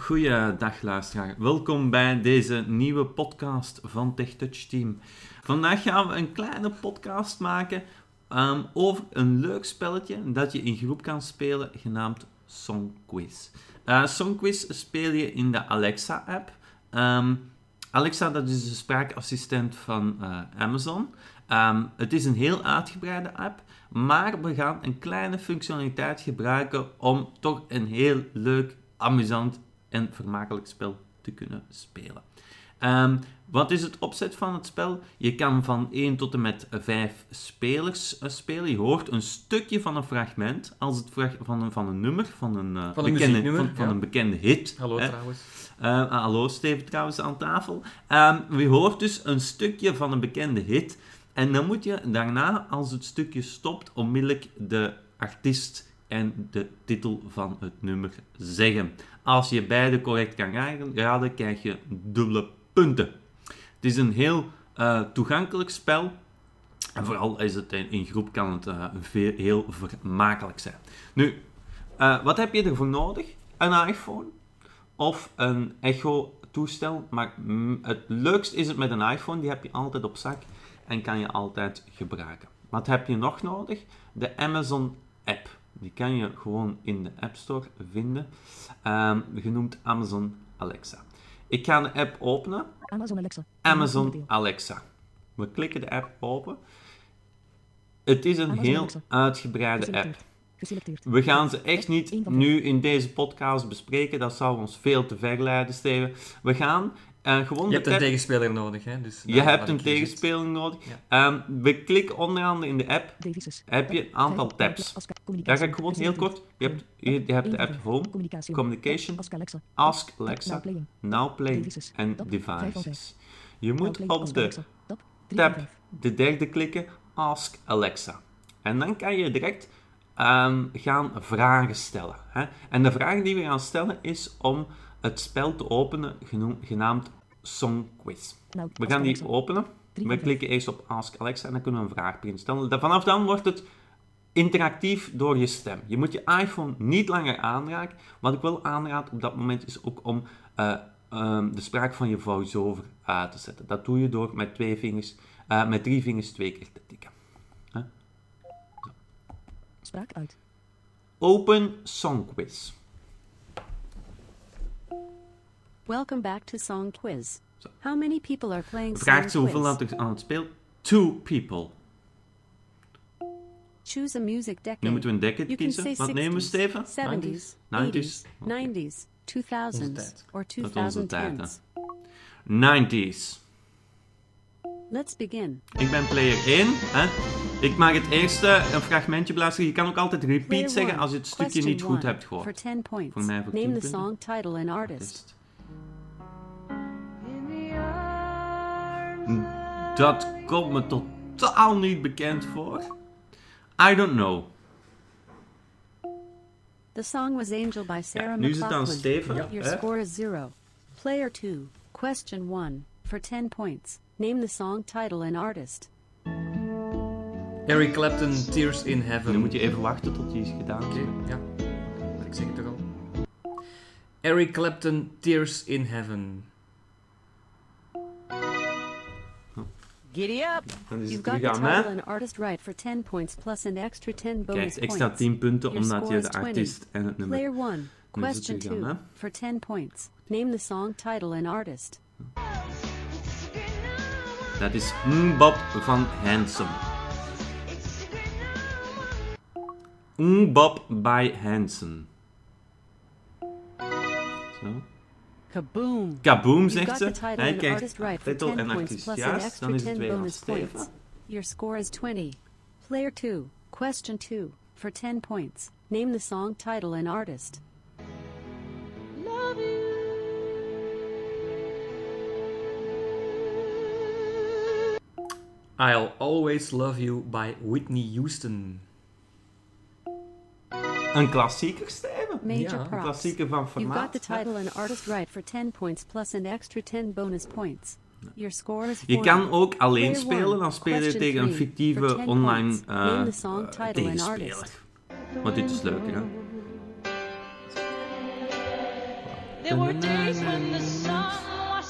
Goeiedag luisteraar. Welkom bij deze nieuwe podcast van TechTouch Team. Vandaag gaan we een kleine podcast maken um, over een leuk spelletje dat je in groep kan spelen, genaamd Songquiz. Uh, Songquiz speel je in de Alexa-app. Um, Alexa, dat is de spraakassistent van uh, Amazon. Um, het is een heel uitgebreide app, maar we gaan een kleine functionaliteit gebruiken om toch een heel leuk, amusant en vermakelijk spel te kunnen spelen. Um, wat is het opzet van het spel? Je kan van 1 tot en met 5 spelers uh, spelen. Je hoort een stukje van een fragment, als het van, een, van een nummer, van een, uh, van een bekende, van, van ja. een bekende hit. Hallo hè? trouwens. Uh, hallo Steven trouwens aan tafel. Um, je hoort dus een stukje van een bekende hit. En dan moet je daarna, als het stukje stopt, onmiddellijk de artiest en de titel van het nummer zeggen. Als je beide correct kan raden, krijg je dubbele punten. Het is een heel uh, toegankelijk spel. En vooral is het in, groep kan het veel, heel vermakelijk zijn. Nu, uh, wat heb je ervoor nodig? Een iPhone of een Echo-toestel. Maar mm, het leukst is het met een iPhone, die heb je altijd op zak en kan je altijd gebruiken. Wat heb je nog nodig? De Amazon app. Die kan je gewoon in de App Store vinden, um, genoemd Amazon Alexa. Ik ga de app openen. Amazon Alexa. Amazon Alexa. We klikken de app open. Het is een Amazon heel Alexa. uitgebreide app. Geselecteerd. We gaan ze echt niet nu in deze podcast bespreken. Dat zou ons veel te ver leiden, Steven. We gaan gewoon Je hebt een tegenspeler nodig, hè? Dus Je hebt een tegenspeling nodig. Ehm, we klikken onderaan in de app. Heb je een aantal tabs. Daar ga ik gewoon heel kort. Je hebt, je, je hebt de app Home. Communication, Ask Alexa. Now Play en Devices. Je moet op de. Tab. De derde klikken, Ask Alexa. En dan kan je direct gaan vragen stellen. Hè? En de vraag die we gaan stellen is om het spel te openen, genaamd Song Quiz. Now We gaan die openen. We klikken eerst op Ask Alexa en dan kunnen we een vraag beginnen stellen. Vanaf dan wordt het interactief door je stem. Je moet je iPhone niet langer aanraken. Wat ik wel aanraad op dat moment is ook om eh, ehm, de spraak van je voice-over uit te zetten. Dat doe je door met, twee vingers, eh, met drie vingers twee keer te Spraak uit. Open Song Quiz. Welcome back to Song Quiz. Zo. How many people are playing Vraagt ze Song hoeveel Quiz? dat aan het speelt? Two people. Choose a music decade. Nu moeten we een decade You can kiezen. say Wat nemen we, 60s, Steven? 70s, 90s. 80s, 90s, 2000s, or Dat is onze tijd, 2010s. 90s. Let's begin. Ik ben player 1. Hè? Ik mag het eerste een fragmentje beluisteren. Je kan ook altijd repeat zeggen als je het stukje niet goed hebt gehoord. 10 points. Voor mij voor Name 10 the song title and artist. Is- Dat komt me totaal niet bekend voor. I don't know. The song was Angel by Sarah nu is het aan McLachlan. Steven. Your hè? score is zero. Player 2. Question 1. For 10 points. Name the song title and artist. Eric Clapton, Tears in Heaven. Nu moet je even wachten tot die is gedaan. Oké, ja. Ik zeg het toch al. Eric Clapton, Tears in Heaven. Giddy up! Dan is You've het got the terug aan title mij. and artist right for 10 points plus an extra 10 bonus Kijk, extra 10 punten omdat je de 20. artiest en het nummer... Player 1. Dan is het Question terug aan 2. mij. For 10 points. Name the song title and artist. Dat is Mbop van Handsome. Mbop by Hansen. Zo. Kaboom! Kaboom, You've zegt got ze. the title Hij and krijgt artist right for titel 10 en points artiest plus an juist. extra Dan is het 10 weer aan bonus Steven. points. Your score is 20. Player 2. Question 2. For 10 points. Name the song title and artist. I'll Always Love You by Whitney Houston. Een klassieker, Steven. Major Ja, een klassieker van You've got formaat. the title and artist right for 10 points plus an extra 10 bonus points. Your score is 40. Je kan ook alleen spelen, dan speel je tegen een fictieve for 10 online and tegenspeler. Want dit is leuker, hè?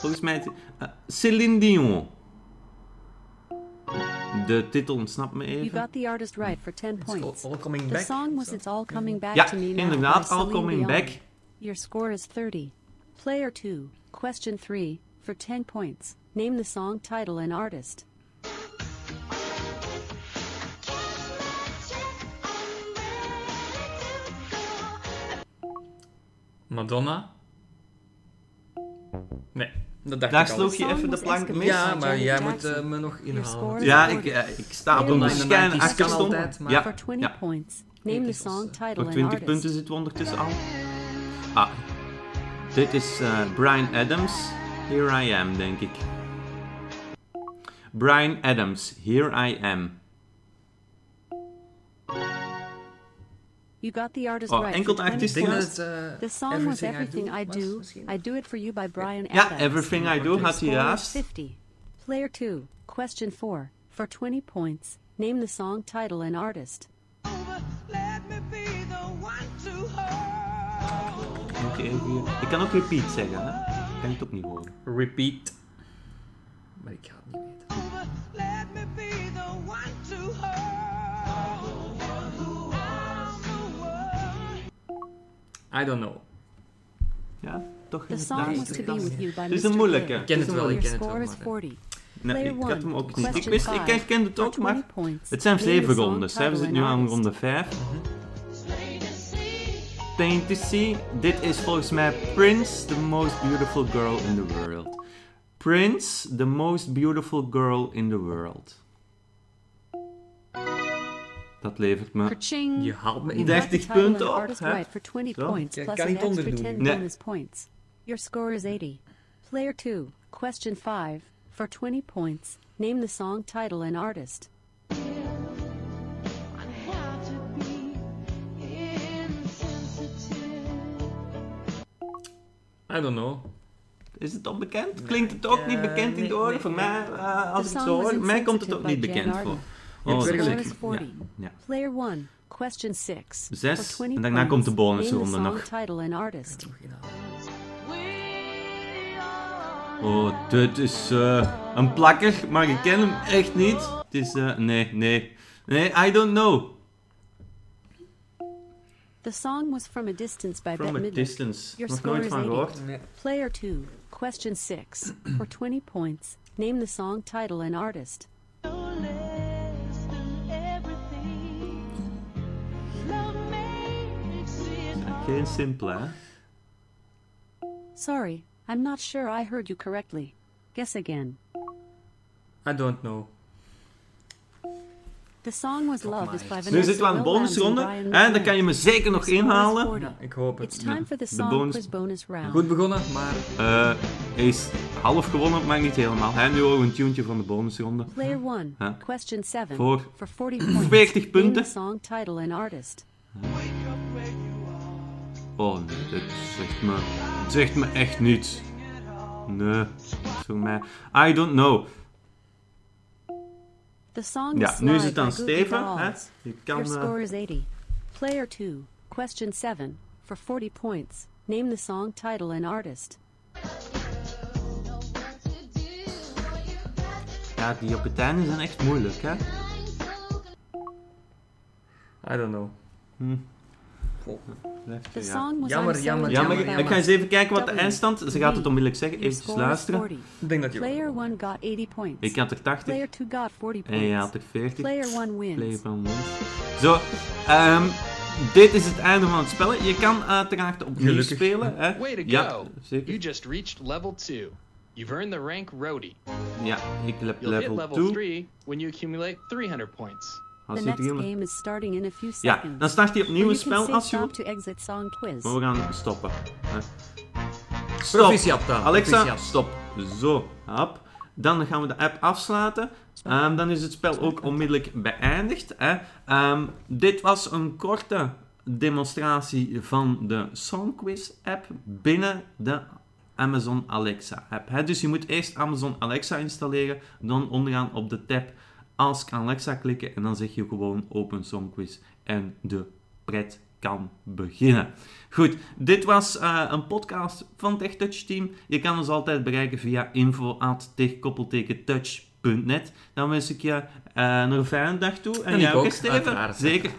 Volgens mij... het- eh, Céline Dion. De titel ontsnapt me You got the artist right for 10 It's all, points. all coming The song was zo. It's All Coming Back Ja, to Me Now inderdaad. by All Coming Dion. Back. Your score is 30. Player 2, question 3, for 10 points. Name the song title and artist. Madonna? Nee, dat dacht Daar sloeg je even de plank mis. Ja, maar jij moet eh, me nog inhalen. Ja, ik, 40. eh, ik sta op een schijn In de 90s kan achterstand. altijd, maar- Ja, For 20 ja. points. Name the song title Voor and 20 artist. punten zitten we ondertussen al. Ah, dit is eh, Brian Adams. Here I am, denk ik. Brian Adams, Here I Am. You got the artist Oh, right enkel for de 20 artiest Ik denk points. dat het... eh, The song was Everything I was Do, misschien. I Do It For You by Brian Ja, Adams. Everything I Do Your had hij score juist. 50. Player 2, question 4, for 20 points. Name the song title and artist. Moet je even hier- Ik kan ook repeat zeggen, hè? Ik kan het ook niet horen. Repeat. Maar ik ga het niet I don't know. Ja, toch in song het was Duits. To Be With You by Het is een moeilijke. Ik ken het wel, ik ken het wel. is maar, 40. Nee, ik had hem ook niet. Ik, wist, ik herkende het ook, maar 20 points. het zijn zeven rondes. Hè? We zitten nu aan ronde 5. Plain to see. Dit is volgens mij Prince, the most beautiful girl in the world. Prince, the most beautiful girl in the world. Dat levert me Ka-ching. Je haalt me in. You got 30 the title punten op, artist hè? right for 20 Zo. points Ik plus kan an niet extra onderdoen. 10 Nee. Your score is 80. Player 2, question 5, for 20 points. Name the song title and artist. I don't know. Is het al bekend? Klinkt het ook niet bekend in de oren? Voor mij, eh, als ik zo hoor, mij komt het ook niet bekend voor. Oh, is- Score is 40. Ja, ja. Player 1, question 6. Zes, For 20 en daarna komt de bonusronde the song nog. title and artist. Nog inhalen. Oh, dit is eh, een plakker, maar ik ken hem echt niet. Het is, eh, nee, nee. Nee, I don't know. The song was From a Distance by From Bette a distance. Your Nog score nooit is van 80. gehoord. Nee. Player 2, question 6. For 20 points. Name the song title and artist. Geen simpele, hè? Sorry, I'm not sure I heard you correctly. Guess again. I don't know. The song was Love is by Vanessa Nu zitten we aan de bonusronde. En dan kan je me zeker nog inhalen. 40. Ja, ik hoop It's het. time for the de song bonus- quiz bonus round. Goed begonnen, maar Eh, hij is half gewonnen, maar niet helemaal. En nu we een tuentje van de bonusronde. Player 1, Huh? question 7. Voor For 40 points. 40 Name punten. the song title and artist. Oh nee, dit zegt me, dit zegt me echt niets. Nee, voor mij. I don't know. The song Ja, nu is het aan Steven. Hè? Je kan, Your eh, score is 80. Player 2, question 7. For 40 points. Name the song title and artist. ja, die op het einde zijn echt moeilijk, hè? I don't know. Blijft, The ja. song was Jammer, jammer, Ja, jammer, ik, ga eens even kijken wat de eindstand Ze gaat het onmiddellijk zeggen. Even luisteren. 40. Ik denk dat je Player 1 got 80 points. Ik had er 80 Player 2 got 40 en je had er 40. Player 1 wins. Player van wins. Zo, ehm, dit is het einde van het spel. Je kan uiteraard opnieuw Gelukkig. spelen. Hè? Way to Ja, go! zeker. You just reached level 2. You've earned the rank Roadie. Ja, ik heb You'll hit level level 2. 3 when you accumulate 300 points. Als The je next drie- game is starting in a few Ja, seconds. dan start hij opnieuw een spel als je stop wilt. to exit song quiz. Maar we gaan stoppen. hè. Stop. Proficiat dan. Alexa, Proficiat. stop. Zo, hop. Dan gaan we de app afsluiten. Ehm, dan is het spel ook onmiddellijk beëindigd. Hè. Ehm, dit was een korte demonstratie van de Songquiz app binnen de Amazon Alexa app. Hè. Dus je moet eerst Amazon Alexa installeren, dan onderaan op de tab Ask Alexa klikken en dan zeg je gewoon Open Songquiz en de pret kan beginnen. Goed, dit was eh, een podcast van TechTouch Team. Je kan ons altijd bereiken via info.tech-touch.net. Dan wens ik je eh, nog een fijne dag toe. En, En jij ook, Steven? Zeker.